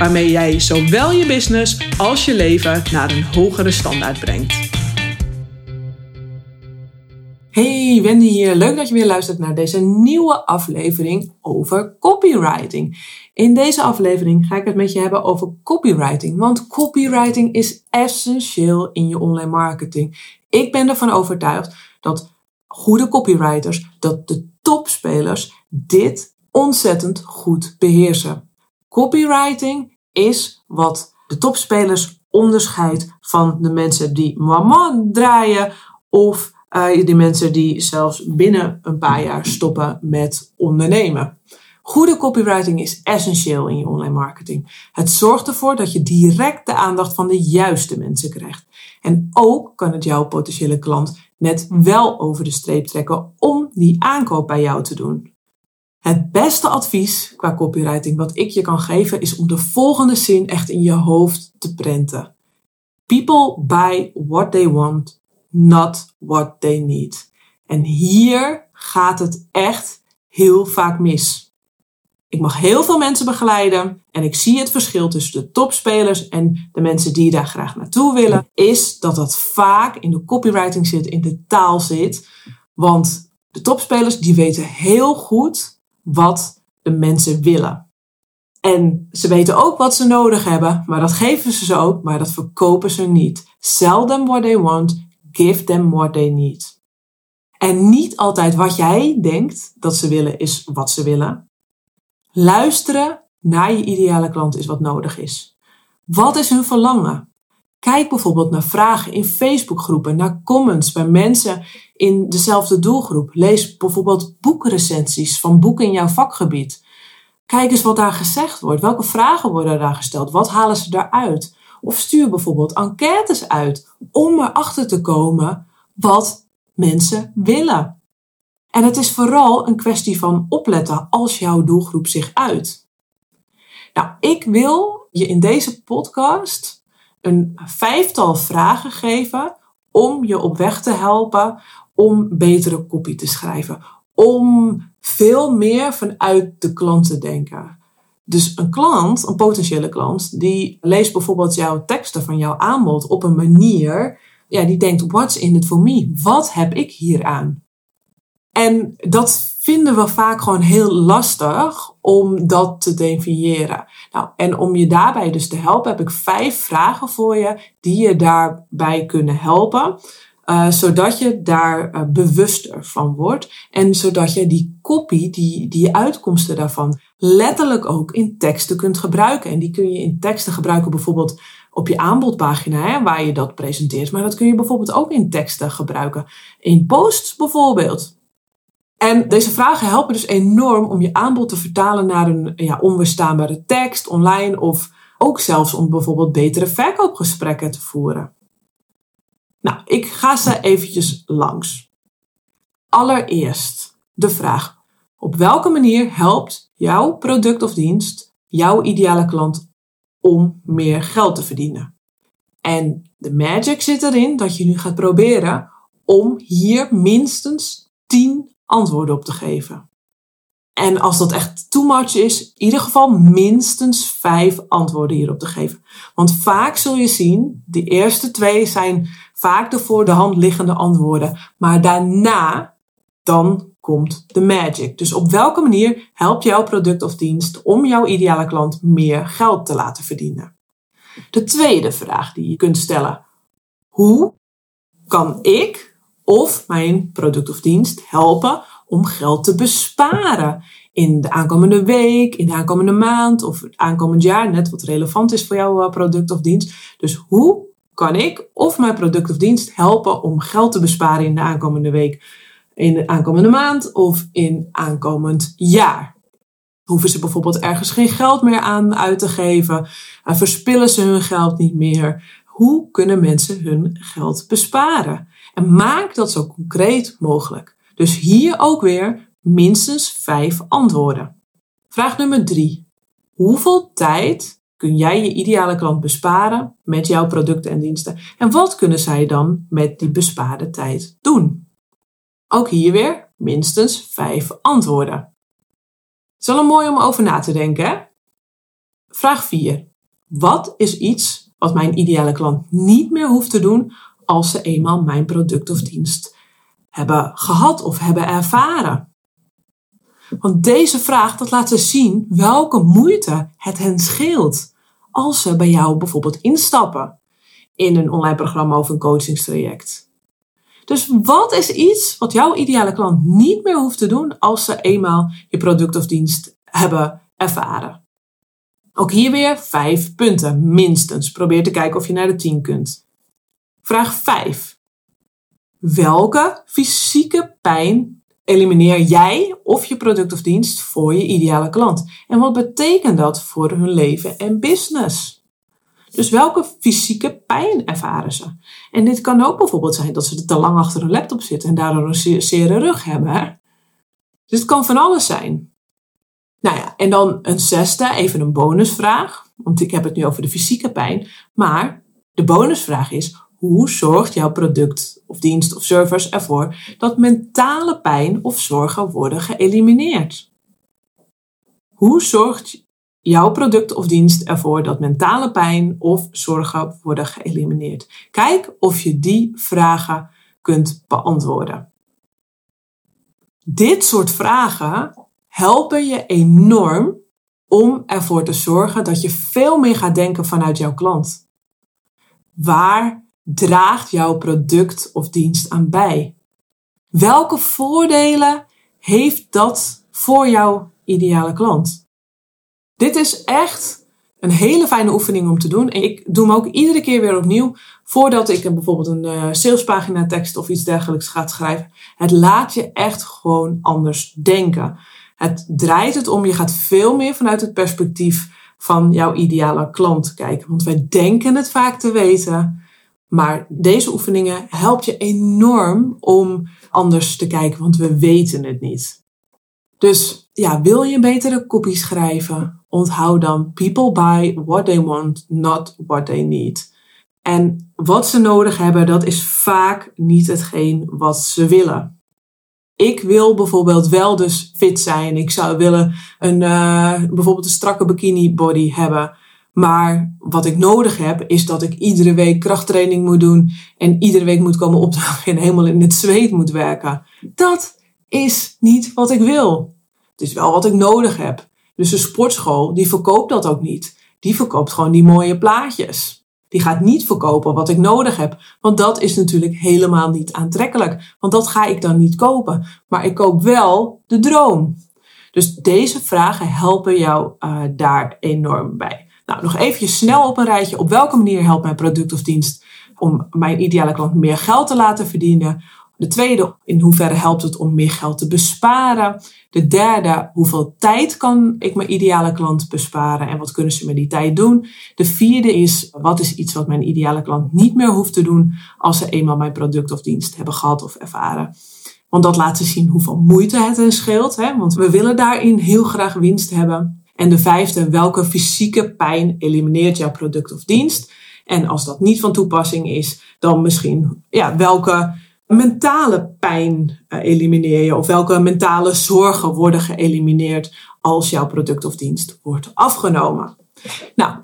waarmee jij zowel je business als je leven naar een hogere standaard brengt. Hey, Wendy hier. Leuk dat je weer luistert naar deze nieuwe aflevering over copywriting. In deze aflevering ga ik het met je hebben over copywriting, want copywriting is essentieel in je online marketing. Ik ben ervan overtuigd dat goede copywriters, dat de topspelers dit ontzettend goed beheersen. Copywriting is wat de topspelers onderscheidt van de mensen die mama draaien of uh, die mensen die zelfs binnen een paar jaar stoppen met ondernemen. Goede copywriting is essentieel in je online marketing. Het zorgt ervoor dat je direct de aandacht van de juiste mensen krijgt. En ook kan het jouw potentiële klant net wel over de streep trekken om die aankoop bij jou te doen. Het beste advies qua copywriting wat ik je kan geven is om de volgende zin echt in je hoofd te prenten. People buy what they want, not what they need. En hier gaat het echt heel vaak mis. Ik mag heel veel mensen begeleiden en ik zie het verschil tussen de topspelers en de mensen die daar graag naartoe willen, is dat dat vaak in de copywriting zit, in de taal zit. Want de topspelers die weten heel goed wat de mensen willen. En ze weten ook wat ze nodig hebben, maar dat geven ze ze ook, maar dat verkopen ze niet. Sell them what they want, give them what they need. En niet altijd wat jij denkt dat ze willen is wat ze willen. Luisteren naar je ideale klant is wat nodig is. Wat is hun verlangen? Kijk bijvoorbeeld naar vragen in Facebookgroepen, naar comments bij mensen in dezelfde doelgroep. Lees bijvoorbeeld boekrecensies van boeken in jouw vakgebied. Kijk eens wat daar gezegd wordt. Welke vragen worden daar gesteld? Wat halen ze daaruit? Of stuur bijvoorbeeld enquêtes uit om erachter te komen wat mensen willen. En het is vooral een kwestie van opletten als jouw doelgroep zich uit. Nou, ik wil je in deze podcast een vijftal vragen geven om je op weg te helpen om betere kopie te schrijven. Om veel meer vanuit de klant te denken. Dus een klant, een potentiële klant, die leest bijvoorbeeld jouw teksten van jouw aanbod op een manier, ja, die denkt, what's in it for me? Wat heb ik hier aan? En dat vinden we vaak gewoon heel lastig om dat te definiëren. Nou, en om je daarbij dus te helpen, heb ik vijf vragen voor je die je daarbij kunnen helpen. Uh, zodat je daar uh, bewuster van wordt. En zodat je die kopie, die, die uitkomsten daarvan, letterlijk ook in teksten kunt gebruiken. En die kun je in teksten gebruiken, bijvoorbeeld op je aanbodpagina, hè, waar je dat presenteert. Maar dat kun je bijvoorbeeld ook in teksten gebruiken. In posts bijvoorbeeld. En deze vragen helpen dus enorm om je aanbod te vertalen naar een ja, onweerstaanbare tekst online of ook zelfs om bijvoorbeeld betere verkoopgesprekken te voeren. Nou, ik ga ze eventjes langs. Allereerst de vraag: op welke manier helpt jouw product of dienst jouw ideale klant om meer geld te verdienen? En de magic zit erin dat je nu gaat proberen om hier minstens 10 antwoorden op te geven. En als dat echt too much is, in ieder geval minstens vijf antwoorden hierop te geven. Want vaak zul je zien, de eerste twee zijn vaak de voor de hand liggende antwoorden. Maar daarna, dan komt de magic. Dus op welke manier helpt jouw product of dienst om jouw ideale klant meer geld te laten verdienen? De tweede vraag die je kunt stellen. Hoe kan ik of mijn product of dienst helpen om geld te besparen in de aankomende week, in de aankomende maand of het aankomend jaar, net wat relevant is voor jouw eh, product of dienst. Dus hoe kan ik of mijn product of dienst helpen om geld te besparen in de aankomende week, in de aankomende maand of in aankomend jaar? Hoeven ze bijvoorbeeld ergens geen geld meer aan uit te geven? Uh, verspillen ze hun geld niet meer? Hoe kunnen mensen hun geld besparen? En maak dat zo concreet mogelijk. Dus hier ook weer minstens vijf antwoorden. Vraag nummer drie. Hoeveel tijd kun jij je ideale klant besparen met jouw producten en diensten? En wat kunnen zij dan met die bespaarde tijd doen? Ook hier weer minstens vijf antwoorden. Het is wel mooi om over na te denken. Hè? Vraag 4. Wat is iets wat mijn ideale klant niet meer hoeft te doen als ze eenmaal mijn product of dienst hebben gehad of hebben ervaren? Want deze vraag dat laat ze zien welke moeite het hen scheelt als ze bij jou bijvoorbeeld instappen in een online programma of een coachingstraject. Dus wat is iets wat jouw ideale klant niet meer hoeft te doen als ze eenmaal je product of dienst hebben ervaren? Ook hier weer vijf punten, minstens. Probeer te kijken of je naar de tien kunt. Vraag 5. Welke fysieke pijn elimineer jij of je product of dienst voor je ideale klant? En wat betekent dat voor hun leven en business? Dus welke fysieke pijn ervaren ze? En dit kan ook bijvoorbeeld zijn dat ze te lang achter een laptop zitten en daardoor een zere rug hebben. Hè? Dus het kan van alles zijn. Nou ja, en dan een zesde, even een bonusvraag. Want ik heb het nu over de fysieke pijn. Maar de bonusvraag is: hoe zorgt jouw product of dienst of service ervoor dat mentale pijn of zorgen worden geëlimineerd? Hoe zorgt jouw product of dienst ervoor dat mentale pijn of zorgen worden geëlimineerd? Kijk of je die vragen kunt beantwoorden. Dit soort vragen helpen je enorm om ervoor te zorgen dat je veel meer gaat denken vanuit jouw klant. Waar draagt jouw product of dienst aan bij? Welke voordelen heeft dat voor jouw ideale klant? Dit is echt een hele fijne oefening om te doen. En ik doe hem ook iedere keer weer opnieuw voordat ik bijvoorbeeld een uh, salespagina tekst of iets dergelijks ga schrijven. Het laat je echt gewoon anders denken. Het draait het om, je gaat veel meer vanuit het perspectief van jouw ideale klant kijken. Want wij denken het vaak te weten, maar deze oefeningen helpen je enorm om anders te kijken, want we weten het niet. Dus ja, wil je betere kopie schrijven? Onthoud dan people buy what they want, not what they need. En wat ze nodig hebben, dat is vaak niet hetgeen wat ze willen. Ik wil bijvoorbeeld wel dus fit zijn. Ik zou willen een, uh, bijvoorbeeld een strakke bikini body hebben. Maar wat ik nodig heb, is dat ik iedere week krachttraining moet doen. En iedere week moet komen opdagen en helemaal in het zweet moet werken. Dat is niet wat ik wil. Het is wel wat ik nodig heb. Dus de sportschool, die verkoopt dat ook niet. Die verkoopt gewoon die mooie plaatjes. Die gaat niet verkopen wat ik nodig heb. Want dat is natuurlijk helemaal niet aantrekkelijk. Want dat ga ik dan niet kopen. Maar ik koop wel de droom. Dus deze vragen helpen jou uh, daar enorm bij. Nou, nog even snel op een rijtje. Op welke manier helpt mijn product of dienst om mijn ideale klant meer geld te laten verdienen? De tweede, in hoeverre helpt het om meer geld te besparen? De derde, hoeveel tijd kan ik mijn ideale klant besparen en wat kunnen ze met die tijd doen? De vierde is, wat is iets wat mijn ideale klant niet meer hoeft te doen als ze eenmaal mijn product of dienst hebben gehad of ervaren? Want dat laat ze zien hoeveel moeite het hen scheelt, hè? want we willen daarin heel graag winst hebben. En de vijfde, welke fysieke pijn elimineert jouw product of dienst? En als dat niet van toepassing is, dan misschien ja, welke mentale pijn eh, elimineer je? Of welke mentale zorgen worden geëlimineerd als jouw product of dienst wordt afgenomen? Nou,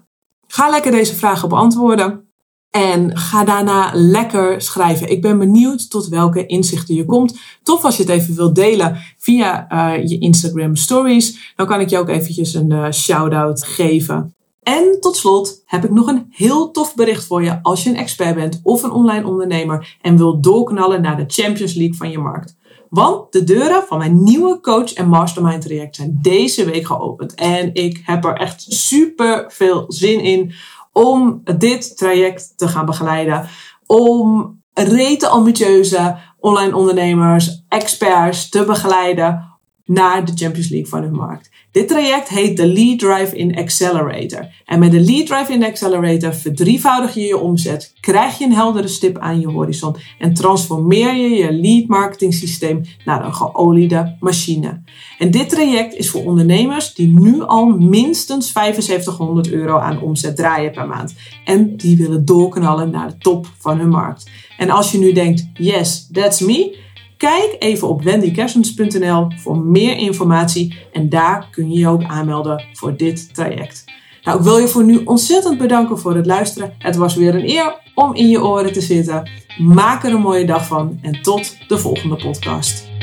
ga lekker deze vragen beantwoorden. En ga daarna lekker schrijven. Ik ben benieuwd tot welke inzichten je komt. Tof als je het even wilt delen via uh, je Instagram stories. Dan kan ik je ook eventjes een uh, shout-out geven. En tot slot heb ik nog een heel tof bericht voor je als je een expert bent of een online ondernemer en wilt doorknallen naar de Champions League van je markt. Want de deuren van mijn nieuwe coach en mastermind traject zijn deze week geopend. En ik heb er echt super veel zin in om dit traject te gaan begeleiden. Om rete ambitieuze online ondernemers, experts te begeleiden naar de Champions League van hun markt. Dit traject heet de Lead Drive in Accelerator. En met de Lead Drive in Accelerator verdrievoudig je je omzet, krijg je een heldere stip aan je horizon en transformeer je je lead marketing systeem naar een geoliede machine. En dit traject is voor ondernemers die nu al minstens 7500 euro aan omzet draaien per maand en die willen doorknallen naar de top van hun markt. En als je nu denkt, yes, that's me, Kijk even op wendykersens.nl voor meer informatie en daar kun je je ook aanmelden voor dit traject. Nou, ik wil je voor nu ontzettend bedanken voor het luisteren. Het was weer een eer om in je oren te zitten. Maak er een mooie dag van en tot de volgende podcast.